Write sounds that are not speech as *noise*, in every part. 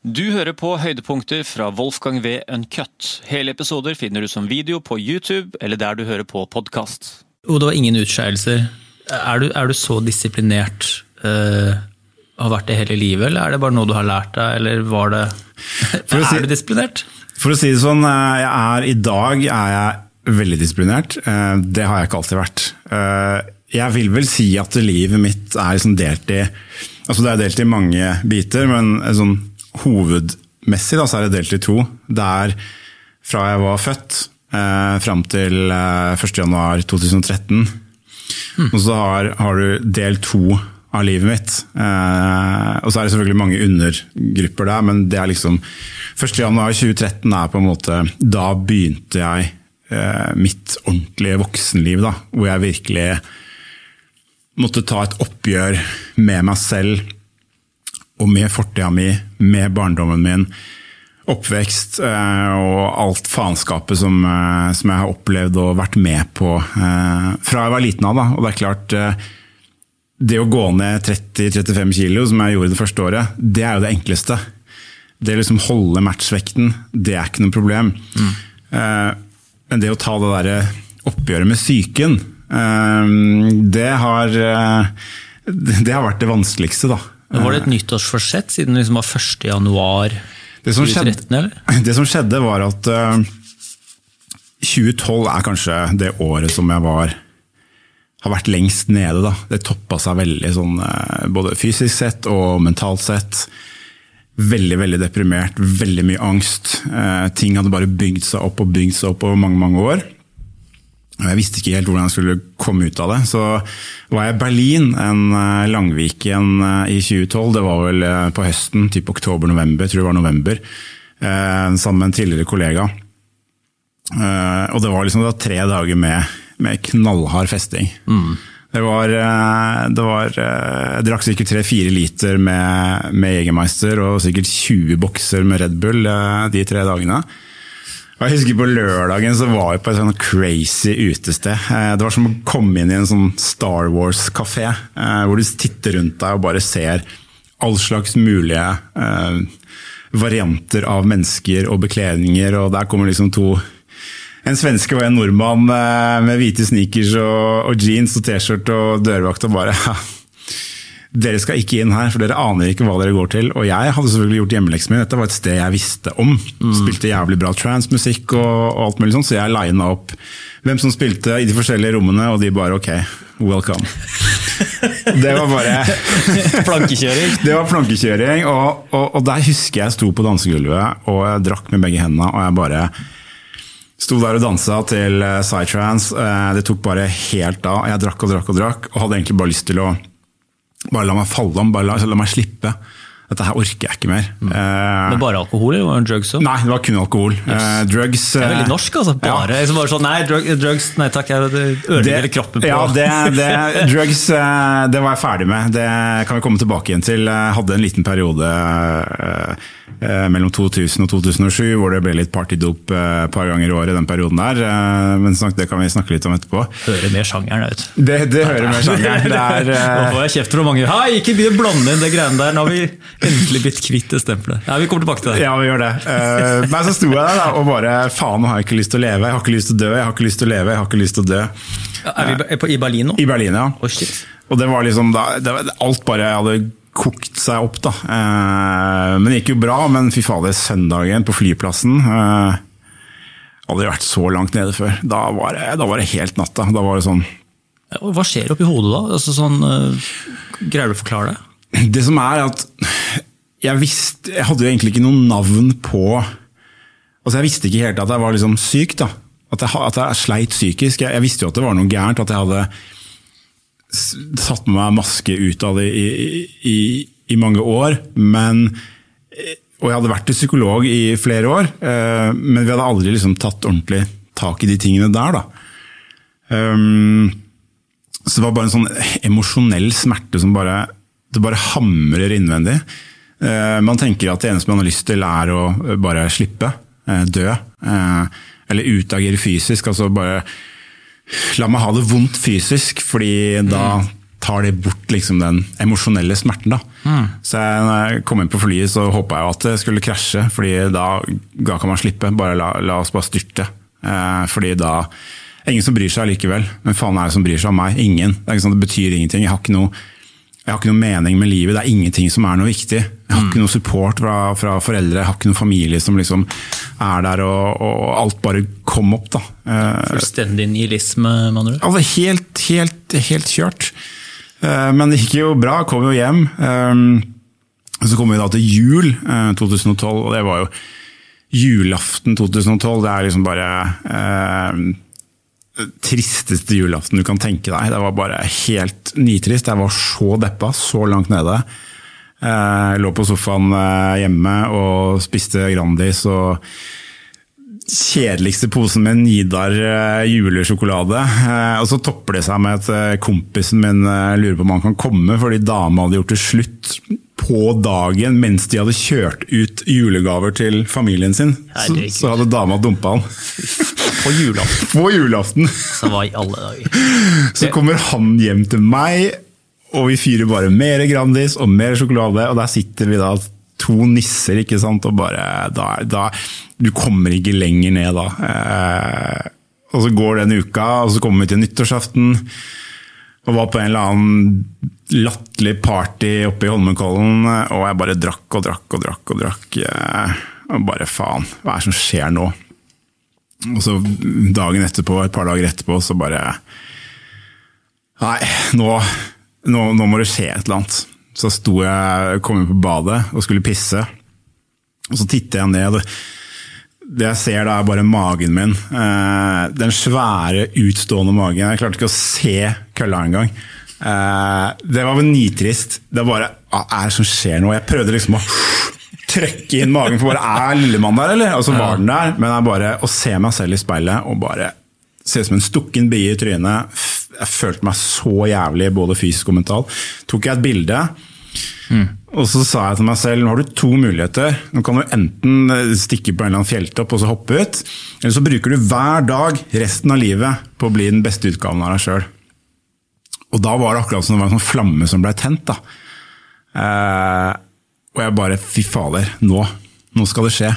Du hører på høydepunkter fra Wolfgang V. Uncut. Hele episoder finner du som video på YouTube eller der du hører på podkast. Det var ingen utskeielser. Er, du- er du så disiplinert? Uh, har vært det hele livet, eller er det bare noe du har lært deg, eller var det *laughs* For å si- Er du disiplinert? For å si det sånn, eh, jeg er, i dag er jeg veldig disiplinert. Uh, Det har jeg ikke alltid vært. Uh, Jeg vil vel si at livet mitt er liksom delt i altså Det er delt i mange biter, men sånn hovedmessig da, så er det delt i to. Det er fra jeg var født eh, fram til eh, 1.1.2013. Og så har, har du del to av livet mitt. Eh, og så er det selvfølgelig mange undergrupper der, men det er liksom 1.1.2013 er på en måte Da begynte jeg eh, mitt ordentlige voksenliv, da. Hvor jeg virkelig måtte ta et oppgjør med meg selv og med fortida mi, med barndommen min, oppvekst eh, og alt faenskapet som, eh, som jeg har opplevd og vært med på eh, fra jeg var liten av. Da. Og det er klart, det å gå ned 30-35 kilo, som jeg gjorde det første året, det er jo det enkleste. Det å liksom holde matchvekten, det er ikke noe problem. Eh, Men det å ta det derre oppgjøret med psyken, det har, *laughs* det har vært det vanskeligste, da. Men Var det et nyttårsforsett siden det liksom var 1. januar Det som, 2013, skjedde, eller? *laughs* det som skjedde, var at uh, 2012 er kanskje det året som jeg var har vært lengst nede. Da. Det toppa seg veldig, sånn, eh, både fysisk sett og mentalt sett. Veldig veldig deprimert, veldig mye angst. Eh, ting hadde bare bygd seg opp og bygd seg opp over mange mange år. Jeg visste ikke helt hvordan jeg skulle komme ut av det. Så var jeg i Berlin, en eh, Langviken eh, i 2012. Det var vel eh, på høsten, typ oktober-november, tror det var november. Sammen med en tidligere kollega. Og det var liksom det var tre dager med, med knallhard festing. Det var, det var Jeg drakk sikkert tre-fire liter med, med Jegermeister og sikkert 20 bokser med Red Bull de tre dagene. Jeg husker På lørdagen så var jeg på et sånn crazy utested. Eh, Det var som å komme inn i en sånn Star Wars-kafé, eh, hvor du titter rundt deg og bare ser all slags mulige eh, varianter av mennesker og bekledninger. Og der kommer liksom to en svenske og en nordmann med hvite sneakers og, og jeans og T-skjorte og dørvakt og bare *laughs* Dere skal ikke inn her, for dere aner ikke hva dere går til. Og jeg hadde selvfølgelig gjort hjemmeleksen min. Dette var et sted jeg visste om. Spilte jævlig bra transmusikk og, og alt mulig sånt, så jeg lina opp hvem som spilte i de forskjellige rommene, og de bare ok, welcome. *laughs* Det var bare Plankekjøring. det var plankekjøring, og, og, og der husker jeg sto på dansegulvet og jeg drakk med begge hendene. Og jeg bare sto der og dansa til eh, psytrance. Eh, Det tok bare helt av. Jeg drakk og drakk og drakk, og hadde egentlig bare lyst til å bare la meg falle om, bare la, la meg slippe. Dette her orker jeg ikke mer. Eh, Men bare alkohol, eller var det drugs òg? Nei, det var kun alkohol. Eh, drugs Det er eh, veldig norsk, altså. Bare, liksom bare sånn, nei, drug, drugs, nei takk, jeg ødelegger kroppen på Ja, det, det, drugs eh, det var jeg ferdig med. Det kan vi komme tilbake igjen til. Jeg hadde en liten periode eh, eh, mellom 2000 og 2007 hvor det ble litt partydop eh, et par ganger i året. den perioden der. Eh, Men det kan vi snakke litt om etterpå. Hører med sjangeren, ut. Det, det hører med sjangeren. *laughs* Det er, Nå eh, får jeg kjeft fra mange. Hei, ikke begynn å blande inn det greiene der. Nå har vi endelig blitt kvitt det stempelet. Ja, vi kommer tilbake til det. ja, vi gjør det. Eh, Men så sto jeg der da, og bare faen, nå har jeg ikke lyst til å leve. Jeg har ikke lyst til å dø, jeg har ikke lyst til å leve, jeg har ikke lyst til å dø. Er vi på- i Berlin nå? I Berlin, ja. Oh, shit. Og det var liksom da, det var, Alt bare jeg hadde kokt seg opp, da. Eh, men det gikk jo bra. Men fy fader, søndagen på flyplassen Hadde Aldri vært så langt nede før. Da var det, da var det helt natta. Da var det sånn Hva skjer oppi hodet da? Altså, sånn, øh, greier du å forklare det? Det som er at jeg visste Jeg hadde jo egentlig ikke noe navn på Altså Jeg visste ikke helt at jeg var liksom syk. da. At jeg, at jeg sleit psykisk. Jeg, jeg visste jo at det var noe gærent. At jeg hadde satt med meg maske ut av det i, i, i mange år. Men, eh, og jeg hadde vært til psykolog i flere år, eh, men vi hadde aldri liksom tatt ordentlig tak i de tingene der. da. Um, så det var bare en sånn emosjonell smerte som bare, det bare hamrer innvendig. Eh, Man tenker at det eneste man har lyst til er å bare slippe, dø. Eller utagere fysisk. altså bare La meg ha det vondt fysisk, fordi da tar det bort liksom, den emosjonelle smerten. da. Så jeg, når jeg kom inn på flyet, så håpa jeg at det skulle krasje, fordi da, da kan man slippe. Bare la, la oss bare styrte. Eh, fordi da Ingen som bryr seg likevel. Men faen er det som bryr seg om meg? Ingen. Det, sånn, det betyr ingenting. Jeg har ikke noe jeg har ikke noe mening med livet, det er ingenting som er noe viktig. Jeg har ikke noe support fra, fra foreldre, jeg har ikke noen familie som liksom er der, og, og alt bare kom opp. da. Eh, Fullstendig nihilisme, mener du? Altså helt, helt, helt kjørt. Eh, Men det gikk jo bra, kom jo hjem. Eh, Så kom vi da til jul eh, 2012, og det var jo julaften 2012. Det er liksom bare eh, tristeste julaften du kan tenke deg. Det var bare helt nitrist. Jeg var så deppa, så langt nede. Jeg lå på sofaen eh, hjemme og spiste Grandis og kjedeligste posen med Nidar eh, julesjokolade. Eh, Og så topper det seg med at kompisen min lurer på om han kan komme, fordi dama hadde gjort det slutt på dagen mens de hadde kjørt ut julegaver til familien sin. Så, så hadde dama dumpa han. På julaften. *laughs* På julaften! Så var i alle dager. Så kommer han hjem til meg, og vi fyrer bare mer Grandis og mer sjokolade, og der sitter vi da to nisser, ikke sant, og bare da, da Du kommer ikke lenger ned da. Eh, og så går den uka, og så kommer vi til nyttårsaften, og var på en eller annen latterlig party oppe i Holmenkollen, og jeg bare drakk og drakk og drakk og drakk. eh, Og bare faen, hva er det som skjer nå? Og så dagen etterpå, et par dager etterpå, så bare Nei, nå, nå, nå må det skje et eller annet. Så sto jeg, kom jeg på badet og skulle pisse, og så titter jeg ned. Det jeg ser da er bare magen min. Eh, den svære, utstående magen. Jeg klarte ikke å se kølla engang. Eh, det var vel nitrist. Det var bare Hva er det som skjer nå? Jeg prøvde liksom å trøkke inn magen, for bare Er lillemann der, eller? Og så var den der. Men jeg bare å se meg selv i speilet og bare se ut som en stukken bie i trynet. Jeg følte meg så jævlig, både fysisk og mentalt. Tok jeg et bilde, og så sa jeg til meg selv nå har du to muligheter. Nå kan du enten stikke på en eller annen fjelltopp og så hoppe ut, eller så bruker du hver dag resten av livet på å bli den beste utgaven av deg sjøl. Og da var det akkurat som det var en sånn flamme som ble tent. da. Eh, og jeg bare fy fader, nå, nå skal det skje.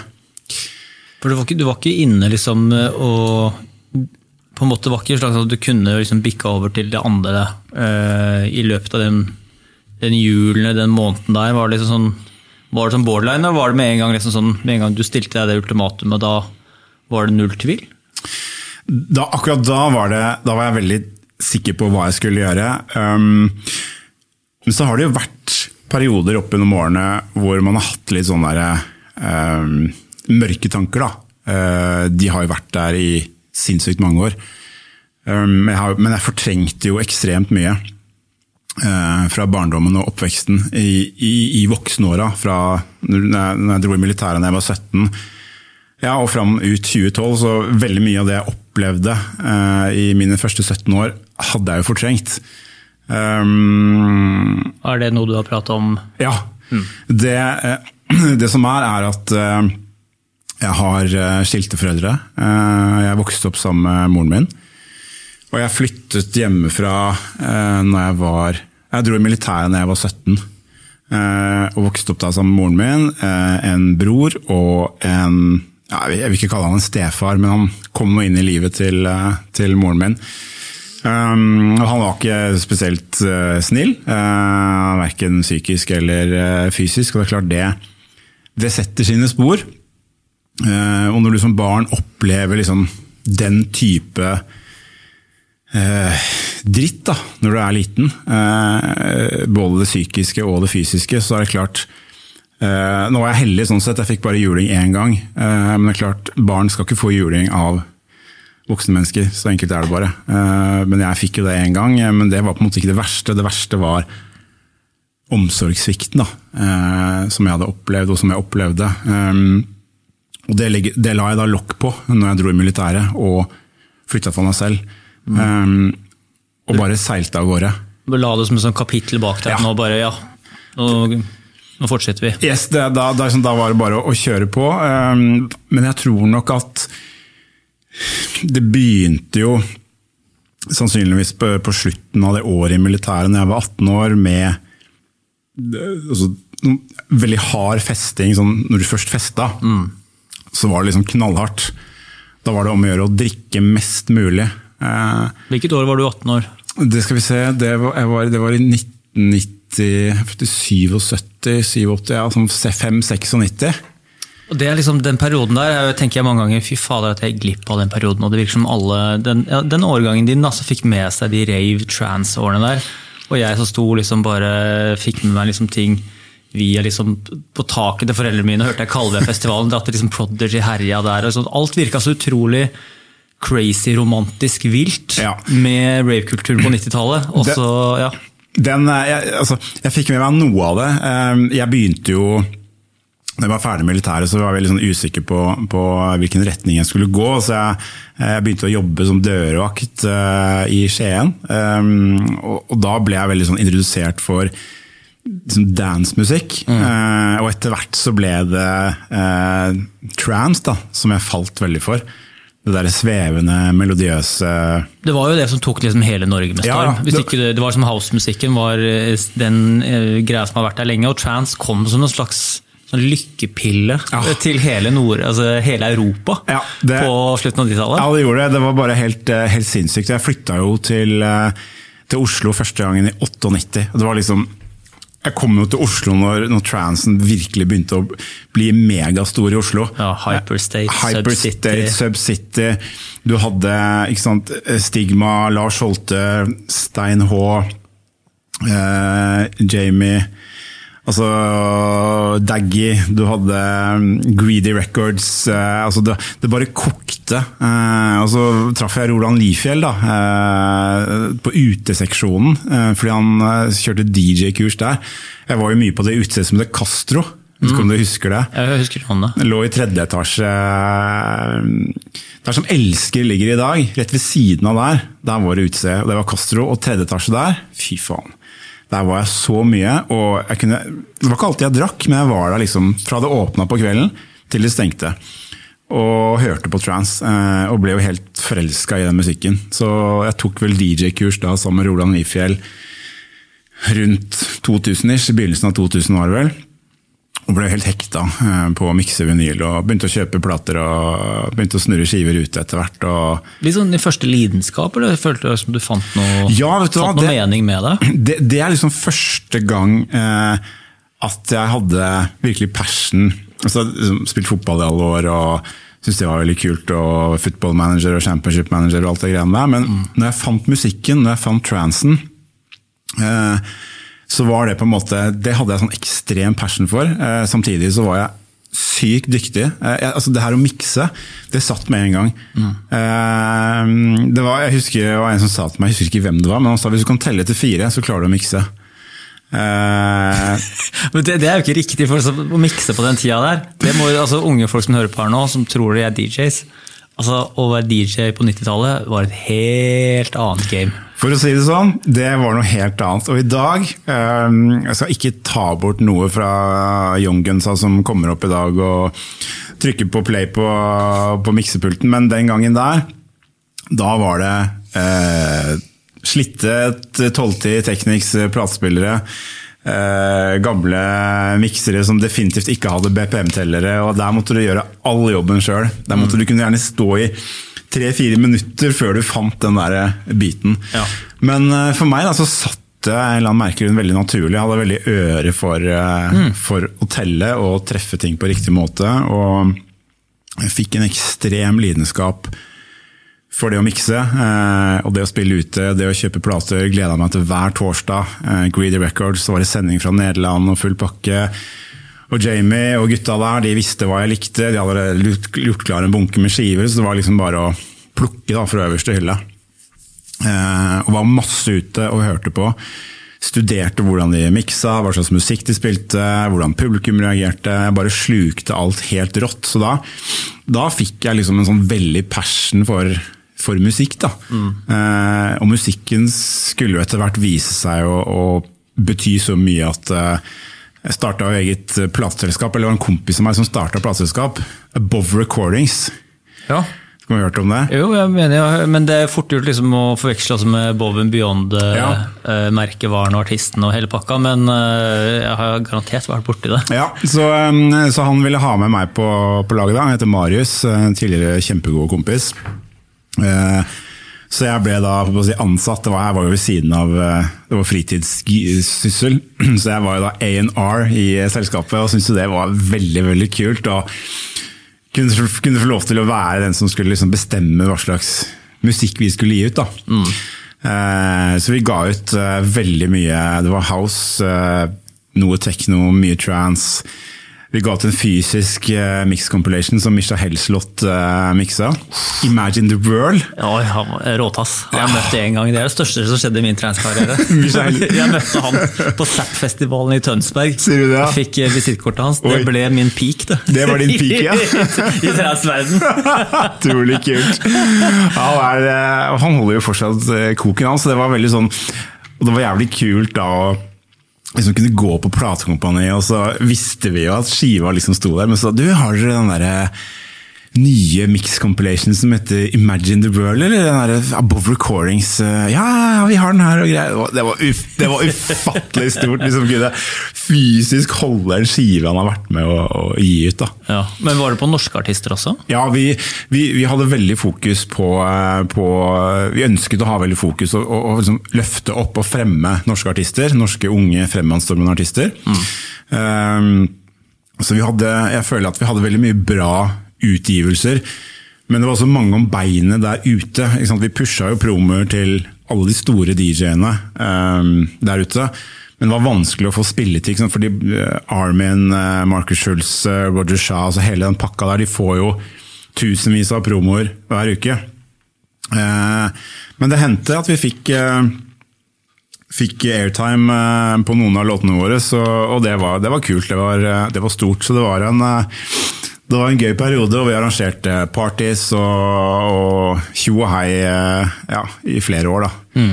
For du var ikke, du var ikke inne liksom og på en måte var ikke slags at du kunne liksom bikka over til det andre eh, i løpet av den, den julen, den måneden der. Var det liksom sånn var det sånn borderline, eller var det med en gang liksom sånn, med en gang du stilte deg det ultimatumet, da var det null tvil? da, akkurat da var, det, da var jeg veldig sikker på hva jeg skulle gjøre. Um, men så har det jo vært perioder opp gjennom årene hvor man har hatt litt sånne der, um, mørke tanker. Uh, de har jo vært der i sinnssykt mange år. Um, men jeg fortrengte jo ekstremt mye eh, fra barndommen og oppveksten i, i, i voksenåra. Fra når jeg, når jeg dro i militæret da jeg var 17 ja, og fram ut 2012, så veldig mye av det jeg opplevde eh, i mine første 17 år, hadde jeg jo fortrengt. Um, Er det noe du har prata om? ja. Det, eh, *clears throat* det som er, er at eh, jeg har eh, skilte foreldre. Jeg vokste opp sammen med moren min. Og jeg flyttet hjemmefra når jeg var Jeg dro i militæret da jeg var 17. eh, Og vokste opp da sammen med moren min, en bror og en Jeg vil ikke kalle han en stefar, men han kom nå inn i livet til, til moren min. Um, han var ikke spesielt uh, snill, uh, verken psykisk eller uh, fysisk. Og det er klart det, det setter sine spor. Uh, og når du som barn opplever liksom den type eh, dritt da, når du er liten, eh, både det psykiske og det fysiske, så er det klart eh, Nå var jeg heldig sånn sett, jeg fikk bare juling én gang. Eh, men det er klart, barn skal ikke få juling av voksne mennesker. Så enkelt er det bare. Eh, men jeg fikk jo det én gang, eh, men det var på en måte ikke det verste. Det verste var omsorgssvikten da, eh, som jeg hadde opplevd, og som jeg opplevde. Og det, det la jeg da lokk på når jeg dro i militæret og flytta for meg selv. Mm. og bare seilte av gårde. Du la det som et sånn kapittel bak deg. Ja. Nå bare, ja, nå, nå fortsetter vi. Yes, det, da, da, da var det bare å, å kjøre på. Men jeg tror nok at det begynte jo sannsynligvis på, på slutten av det året i militæret, når jeg var 18 år, med altså, veldig hard festing. Sånn, når du først festa, så var det liksom knallhardt. Da var det om å gjøre å drikke mest mulig. Eh, Hvilket år var du 18 år? det skal vi se, det var, var, det var i 1990 77, 87, ja, sånn 5-96. Og det er liksom Den perioden der jeg tenker jeg mange ganger fy fader at jeg gikk glipp av den perioden. og det virker som alle, Den, ja, den årgangen din altså fikk med seg de rave trans-årene der. Og jeg som sto liksom bare fikk med meg liksom ting via liksom på taket til foreldrene mine, hørte jeg Kalvefestivalen, dratt til liksom Prodigy herja der. og sånn. Alt virka så utrolig crazy, romantisk, vilt Ja. med ravekulturen på 90-tallet. Og så, ja. Den, eh, jeg, altså, jeg fikk med meg noe av det. Eh, Jeg begynte jo da jeg var ferdig med militæret, så var jeg veldig sånn usikker på, på hvilken retning jeg skulle gå. Så jeg, jeg begynte å jobbe som dørvakt uh, i Skien. Um, og, og da ble jeg veldig sånn introdusert for liksom dancemusikk. Eh, og etter hvert så ble det uh, trance, da, som jeg falt veldig for. Det derre svevende, melodiøse Det var jo det som tok liksom hele Norge med storm. ja. Det- det, det var som House-musikken var eh, den eh, greia som har vært der lenge, og trance kom som en slags sånn lykkepille Ja. eh, til hele, Nord, altså hele Europa Ja, det- på slutten av 90-tallet. Ja, det gjorde det. Det var bare helt, eh, helt sinnssykt. Jeg flytta jo til, eh, til Oslo første gangen i 98. og Det var liksom jeg kom jo til Oslo når, når transen virkelig begynte å bli megastor i Oslo. Ja, Hyperstate, Hyperstate, Subcity. Du hadde sant, Stigma, Lars Holte, Stein H, eh, Jamie Altså Daggy, du hadde um, Greedy Records eh, altså det, det bare kokte. Eh, og så traff jeg Roland Lifjell da, eh, på uteseksjonen, fordi han kjørte DJ-kurs der. Jeg var jo mye på det utestedet som heter Castro, vet ikke om du husker det? Jeg husker navnet. Den lå i tredje etasje Der som Elsker ligger i dag, rett ved siden av der, der var det utested. Det var Castro. Og tredje etasje der, fy faen. Der var jeg så mye. og jeg kunne, Det var ikke alltid jeg drakk, men jeg var der liksom fra det åpna på kvelden til det stengte. Og hørte på trans, eh, og ble jo helt forelska i den musikken. Så jeg tok vel DJ-kurs da sammen med Roland Wifjell rundt 2000-ish, i begynnelsen av 2000 var det vel. Og ble helt hekta eh, på å mikse vinyl og begynte å kjøpe plater og begynte å snurre skiver ute etter hvert. Og Litt sånn i første lidenskap, eller følte du som du fant noe, Ja, du fant noe det- mening med det? *clears throat* det, det er liksom første gang eh, at jeg hadde virkelig passion. Altså, liksom, spilt fotball i alle år og syntes det var veldig kult. og Football manager og championship manager og alt det greiene der. Men når jeg fant musikken, når jeg fant transen, eh, så var det på en måte Det hadde jeg sånn ekstrem passion for. Eh, samtidig så var jeg sykt dyktig. Eh, jeg, altså Det her å mikse, det satt med en gang. Eh, det var, jeg husker det var en som sa til meg, jeg husker ikke hvem det var, men han sa hvis du kan telle til fire, så klarer du å mikse. Eh, *laughs* Men det, det er jo ikke riktig for å mikse på den tida der. Det må altså Unge folk som hører på her nå, som tror de er DJs. Altså, Å være DJ på 90-tallet var et helt annet game. For å si det sånn, det var noe helt annet. Og i dag eh, Jeg skal ikke ta bort noe fra Young Gunsa som kommer opp i dag og trykker på play på, på miksepulten, men den gangen der, da var det eh, slitte 1210 Technics platespillere. Eh, gamle miksere som definitivt ikke hadde BPM-tellere. og Der måtte du gjøre all jobben sjøl. Der måtte du kunne gjerne stå i tre-fire minutter før du fant den der biten. Ja. Men eh, for meg da, så satt jeg eller annen merkelig veldig naturlig. Jeg hadde veldig øre for, mm. for å telle og treffe ting på riktig måte. Og jeg fikk en ekstrem lidenskap for det å mikse eh, og det å spille ute, det å kjøpe plater, gleda meg til hver torsdag. Eh, Greedy Records, så var det sending fra Nederland og full pakke. Og Jamie og gutta der, de visste hva jeg likte. De hadde gjort, klar en bunke med skiver, så det var liksom bare å plukke da, fra øverste hylle. Eh, og var masse ute og hørte på. Studerte hvordan de miksa, hva slags musikk de spilte, hvordan publikum reagerte. Jeg bare slukte alt helt rått. Så da, da fikk jeg liksom en sånn veldig passion for, for musikk. da. Eh, og musikken skulle jo etter hvert vise seg å, å bety så mye at eh, jeg starta eget plateselskap, eller det var en kompis av meg som starta plateselskap. Above Recordings. Ja. Skal vi ha hørt om det? Jo, jeg mener, jo, men det er fort gjort liksom å forveksle altså, med Bob and Beyond-merkevaren og artisten og hele pakka, men eh, jeg har garantert vært borti det. Ja, så, um, så han ville ha med meg på, på laget. da. Han heter Marius, en tidligere kjempegod kompis. Eh, Så jeg ble da si, ansatt. Det var, jeg var jo ved siden av eh, Det var fritidssyssel. *clears throat* Så jeg var jo da A&R i selskapet og syntes det var veldig veldig kult. og kunne, kunne få lov til å være den som skulle liksom bestemme hva slags musikk vi skulle gi ut. da. Eh, Så vi ga ut eh, veldig mye. Det var house, eh, noe techno, mye trance. Vi ga ut en fysisk uh, mix compilation som Misha Helslott uh, miksa. Imagine the World. Ja, råtass. Jeg møtte en gang. Det er det største som skjedde i min treningskarriere. *laughs* *laughs* Jeg møtte han på Zapp-festivalen i Tønsberg. Sier du det? Jeg fikk eh, visittkortet hans. Det Oi. ble min peak, det. Det var din peak, ja. *laughs* I transverden. Utrolig kult. Ja, han, er, eh, holder jo fortsatt eh, koken hans, så det var veldig sånn Og det var jævlig kult da å liksom kunne gå på platekompani, og så visste vi jo at skiva liksom sto der, men så du, har dere den derre nye mix compilation som heter Imagine the World, eller den der Above Recordings eh, Ja, vi har den her og greier. Det var- Det uff, det var ufattelig stort. liksom kunne fysisk holde en skive han har vært med å, å gi ut. da. Ja. Men var det på norske artister også? Ja, vi, vi, vi hadde veldig fokus på, eh, på Vi ønsket å ha veldig fokus og, og, og liksom løfte opp og fremme norske artister. Norske unge fremadstormende artister. Um, så vi hadde, jeg føler at vi hadde veldig mye bra utgivelser. Men det var også mange om beinet der ute. Vi pusha jo promoer til alle de store DJ-ene um, der ute. Men det var vanskelig å få spilletid, ikke sant? fordi eh, Armin, eh, Marcus Schulz, eh, Roger Shah, altså hele den pakka der, de får jo tusenvis av promoer hver uke. Uh, Men det hendte at vi fikk uh, fikk airtime på noen av låtene våre, så, og det var, det var kult. Det var, det var stort. Så det var en, det var en gøy periode, og vi arrangerte parties og, tjo og hei eh, ja, i flere år. da.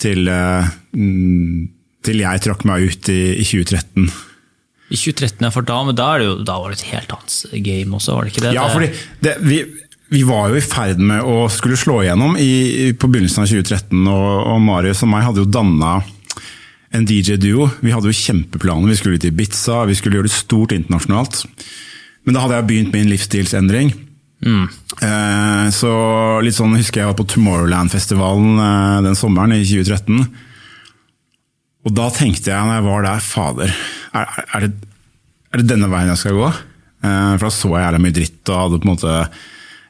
Til, eh, mm, til jeg trakk meg ut i, i 2013. I 2013, ja, for da, men da, det jo, da var det et helt annet game også, var det ikke det? Ja, fordi det, vi, vi var jo i ferd med å skulle slå igjennom i, i, på begynnelsen av 2013, og, og Marius og meg hadde jo danna en DJ-duo. Vi hadde jo kjempeplaner. Vi skulle til Ibiza, vi skulle gjøre det stort internasjonalt. Men da hadde jeg begynt min livsstilsendring. Eh, så litt sånn husker jeg var på Tomorrowland-festivalen eh, den sommeren i 2013. Og da tenkte jeg når jeg var der, fader, er, er, det, er det denne veien jeg skal gå? Eh, for da så jeg jævla mye dritt og hadde på en måte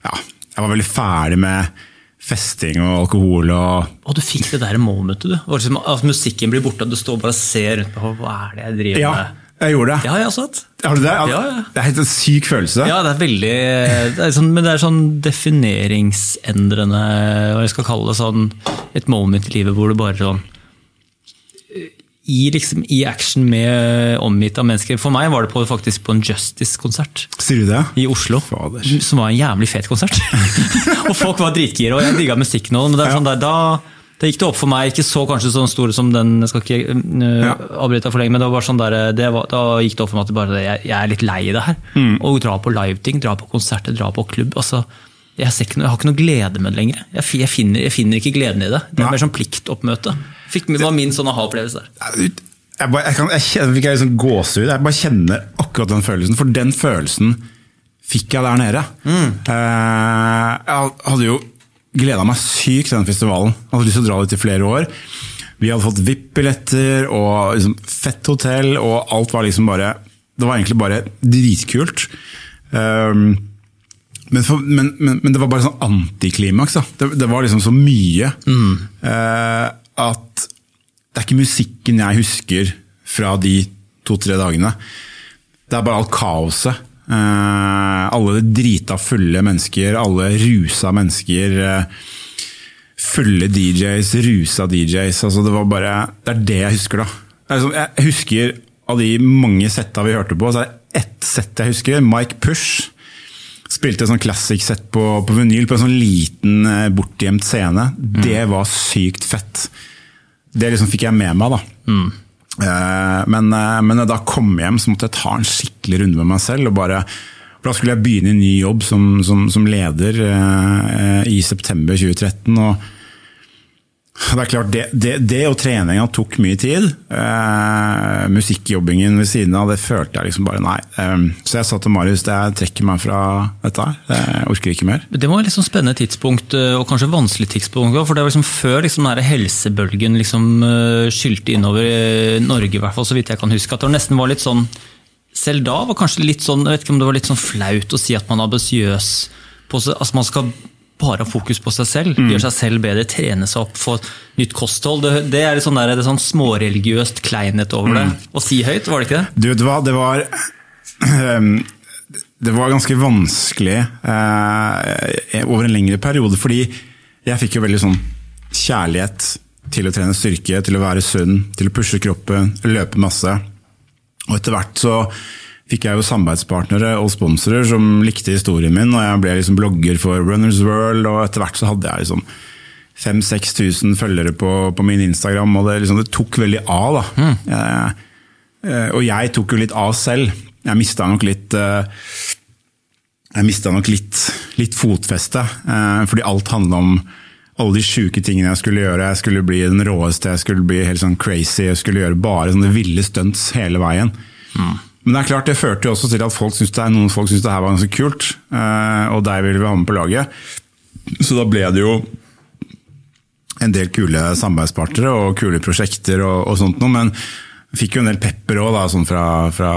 Ja, jeg var veldig ferdig med festing og alkohol og Og du fikk det der momentet, du. Det var Liksom, at musikken blir borte, og du står og bare ser rundt på hva er det jeg driver Ja, med. Jeg gjorde det. Har jeg også hatt. Har du det? Ja, ja. Det er helt en syk følelse. Ja, det er veldig det er sånn, Men det er sånn defineringsendrende, hva jeg skal kalle det, sånn et moment i livet hvor du bare sånn i, liksom, I action med omgitt av mennesker. For meg var det på, faktisk på en Justice-konsert Sier du det? i Oslo. Fader. Som var en jævlig fet konsert. *laughs* og folk var dritgira, og jeg digga musikken òg. Men det er sånn der, da, da gikk det opp for meg, ikke så kanskje sånn store som den, jeg skal ikke uh, Ja. avbryte for lenge, men det var bare sånn der, det var, da gikk det opp for meg at bare, jeg, jeg er litt lei i det her. Mm. Å dra på liveting, dra på konserter, dra på klubb. altså jeg, ikke jeg har ikke noe glede med det lenger. Jeg, jeg, finner, jeg finner ikke gleden i det. Det er ja. mer sånn pliktoppmøte. Fikk, det var min sånn aha-opplevelse der. Jeg, bare, kan, jeg fikk jeg liksom gåsehud. Jeg bare kjenner akkurat den følelsen. For den følelsen fikk jeg der nede. Eh, jeg hadde jo gleda meg sykt til den festivalen. Jeg hadde lyst til å dra dit i flere år. Vi hadde fått VIP-billetter og liksom fett hotell, og alt var liksom bare Det var egentlig bare dritkult. Um, men, for, men, men, men det var bare sånn antiklimaks. Det, det var liksom så mye eh, at det er ikke musikken jeg husker fra de to-tre dagene. Det er bare alt kaoset. Eh, alle drita fulle mennesker, alle rusa mennesker. Eh, fulle DJs, rusa DJs. Altså det, var bare, det er det jeg husker, da. Jeg husker av de mange setta vi hørte på, så er det ett sett jeg husker. Mike Push. Spilte et sånn classic sett på, på vinyl på en sånn liten, eh, bortgjemt scene. Det var sykt fett. Det liksom fikk jeg med meg, da. Eh, Men, eh, men da jeg kom hjem, så måtte jeg ta en skikkelig runde med meg selv og bare For da skulle jeg begynne i ny jobb som, som, som leder eh, i september 2013. og det er klart, det, det, det og treninga tok mye tid. Eh, musikkjobbingen ved siden av, det følte jeg liksom bare nei. Eh, så jeg sa til Marius jeg trekker meg fra dette. Jeg orker ikke mer. Det var et liksom spennende tidspunkt, eh, og kanskje vanskelig tidspunkt. For det var liksom før liksom denne helsebølgen liksom eh, skylte innover eh, Norge, i hvert fall, så vidt jeg kan huske. At det nesten var litt sånn Selv da var kanskje litt sånn, jeg vet ikke om det var litt sånn flaut å si at man er ambisiøs. Altså man skal bare har fokus på seg selv. Mm. Gjør seg selv bedre, trene seg opp, få nytt kosthold. Det, det er litt sånn, der, det er sånn småreligiøst kleinhet over det. Mm. Å si høyt, var det ikke det? Du vet hva, det var um, *clears throat* Det var ganske vanskelig eh, over en lengre periode, fordi jeg fikk jo veldig sånn kjærlighet til å trene styrke, til å være sunn, til å pushe kroppen, løpe masse. Og etter hvert så fikk jeg jo samarbeidspartnere og sponsorer som likte historien min, og jeg ble liksom blogger for Runners World, og etter hvert så hadde jeg liksom 5000-6000 følgere på, på, min Instagram, og det, liksom, det tok veldig av. da. Mm. Jeg, eh, og jeg tok jo litt av selv. Jeg mista nok litt eh, jeg mista nok litt, litt fotfeste, eh, fordi alt handla om alle de sjuke tingene jeg skulle gjøre. Jeg skulle bli den råeste, jeg skulle bli helt sånn crazy, jeg skulle gjøre bare sånne ville stunts hele veien. Mm. Men det er klart, det førte jo også til at folk synes det, noen folk syntes det her var ganske kult. Eh, og der ville vi ha med på laget. Så da ble det jo en del kule samarbeidspartnere og kule prosjekter og, og sånt noe. Men fikk jo en del pepper òg, sånn fra, fra,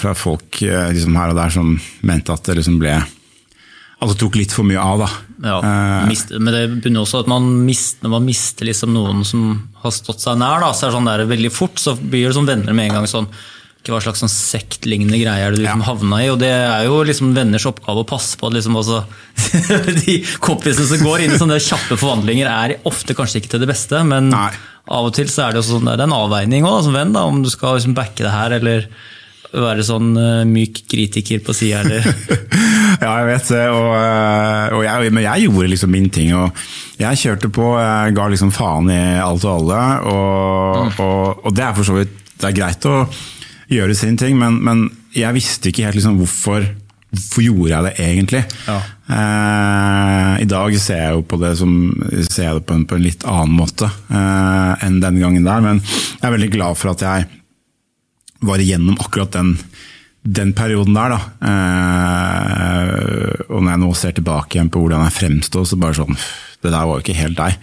fra, folk eh, liksom her og der som mente at det liksom ble Altså tok litt for mye av, da. Ja, eh, mist, men det begynner også at man mister, man mister liksom noen som har stått seg nær, da, så er det sånn der veldig fort, så blir det som venner med en gang sånn hva slags sånn sektlignende greier du liksom ja. havna i. Og det er jo liksom venners oppgave å passe på at liksom også, *laughs* de kompisene som går inn i sånne kjappe forvandlinger, er ofte kanskje ikke til det beste. Men Nei. av og til så er det sånn, det er en avveining også, som venn, da, om du skal liksom backe det her eller være sånn uh, myk kritiker på sida, eller? *laughs* ja, jeg vet det. Og, eh, og jeg, men jeg gjorde liksom min ting. og Jeg kjørte på, jeg ga liksom faen i alt og alle. Og, mm. og, og det er for så vidt det er greit å gjøre sin ting, men, men jeg visste ikke helt liksom hvorfor, hvorfor gjorde jeg det egentlig. Ja. Eh, I dag ser jeg jo på det, som, ser jeg det på, en, på en litt annen måte eh, enn den gangen der, men jeg er veldig glad for at jeg var igjennom akkurat den, den perioden der. Da. Eh, og når jeg nå ser tilbake igjen på hvordan jeg fremstår, så bare sånn Det der var jo ikke helt deg.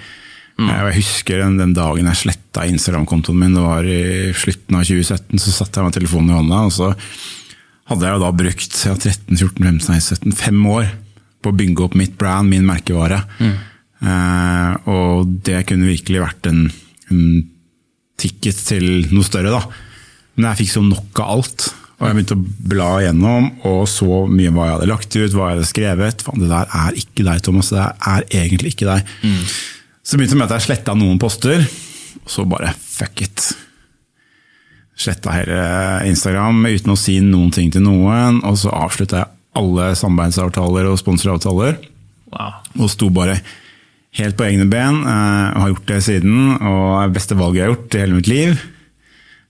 Mm. Jeg husker den, den dagen jeg sletta Instagram-kontoen min, det var i slutten av 2017. Så satte jeg med telefonen i hånda, og så hadde jeg jo da brukt ja, 13, 14, 15, 16, 17, fem år på å bygge opp mitt brand, min merkevare. Mm. Eh, og det kunne virkelig vært en, en, ticket til noe større, da. Men jeg fikk så nok av alt. Og jeg begynte å bla igjennom og så mye hva jeg hadde lagt ut, hva jeg hadde skrevet. Fan, det der er ikke deg, Thomas. Det er egentlig ikke deg. Mm. Så begynte det med at jeg sletta noen poster, og så bare fuck it. Sletta hele Instagram uten å si noen ting til noen, og så avslutta jeg alle samarbeidsavtaler og sponsoravtaler. Wow. Og sto bare helt på egne ben, eh, og har gjort det siden. Og det beste valget jeg har gjort i hele mitt liv.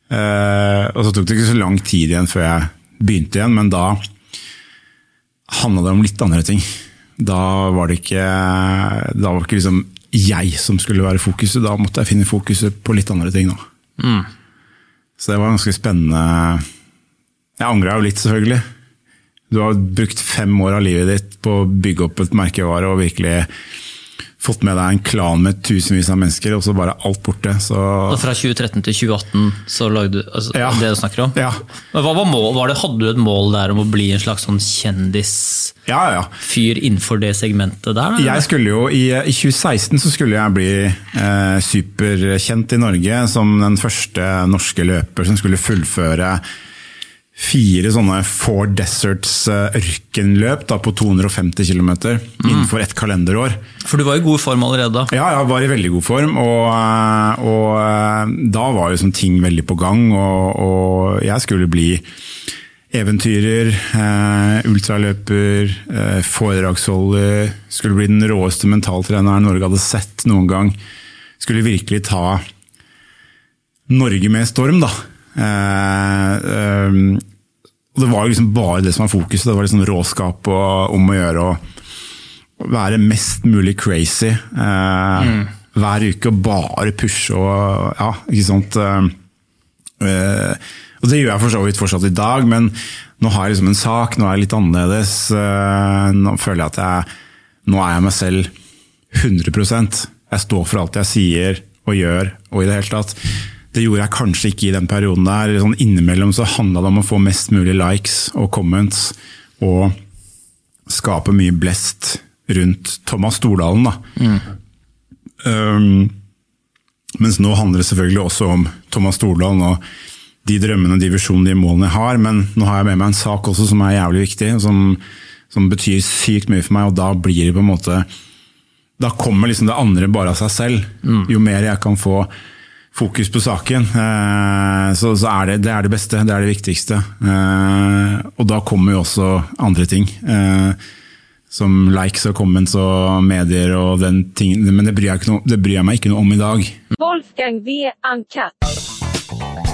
Eh, og så tok det ikke så lang tid igjen før jeg begynte igjen, men da handla det om litt andre ting. Da var det ikke, da var det ikke liksom jeg som skulle være fokuset. Da måtte jeg finne fokuset på litt andre ting. Mm. Så det var ganske spennende. Jeg angra jo litt, selvfølgelig. Du har brukt fem år av livet ditt på å bygge opp et merkevare og virkelig fått med deg en klan med tusenvis av mennesker, og så bare alt borte. Så... Og fra 2013 til 2018 så lagde du altså, ja. det du snakker om? Ja. Hva var mål, var det, Hadde du et mål der om å bli en slags sånn kjendisfyr ja, ja. innenfor det segmentet der? Eller? Jeg skulle jo, i, i, 2016 så skulle jeg bli eh, superkjent i Norge som den første norske løper som skulle fullføre fire sånne Four Deserts eh, ørkenløp da, på 250 km mm. innenfor ett kalenderår. For du var i god form allerede da? Ja, jeg var i veldig god form. Og, eh, og eh, da var sånn ting veldig på gang. Og, og jeg skulle bli eventyrer, eh, ultraløper, eh, foredragsholder. Skulle bli den råeste mentaltreneren Norge hadde sett noen gang. Skulle virkelig ta Norge med storm, da. Eh, og det var liksom bare det som var fokuset. Det var liksom råskap og om å gjøre å være mest mulig crazy eh, mm. hver uke og bare pushe og ja, ikke sant. Eh, og det gjør jeg for så vidt fortsatt i dag, men nå har jeg liksom en sak, nå er jeg litt annerledes. Eh, nå føler jeg at jeg Nå er jeg meg selv 100% Jeg står for alt jeg sier og gjør og i det hele tatt. Det gjorde jeg kanskje ikke i den perioden der. Sånn innimellom så handla det om å få mest mulig likes og comments og skape mye blest rundt Thomas Stordalen. Da. Mm. Um, mens nå handler det selvfølgelig også om Thomas Stordalen og de drømmene, de visjonene, de målene jeg har. Men nå har jeg med meg en sak også som er jævlig viktig, som, som betyr sykt mye for meg. Og da blir det på en måte Da kommer liksom det andre bare av seg selv. Mm. Jo mer jeg kan få fokus på saken, eh, så, så, er det, det er det beste, det er det viktigste. Eh, og da kommer jo også andre ting. Eh, som likes og comments og medier og den tingen. Men det bryr, jeg, noe, det bryr jeg meg ikke noe om i dag. Wolfgang V. Uncut.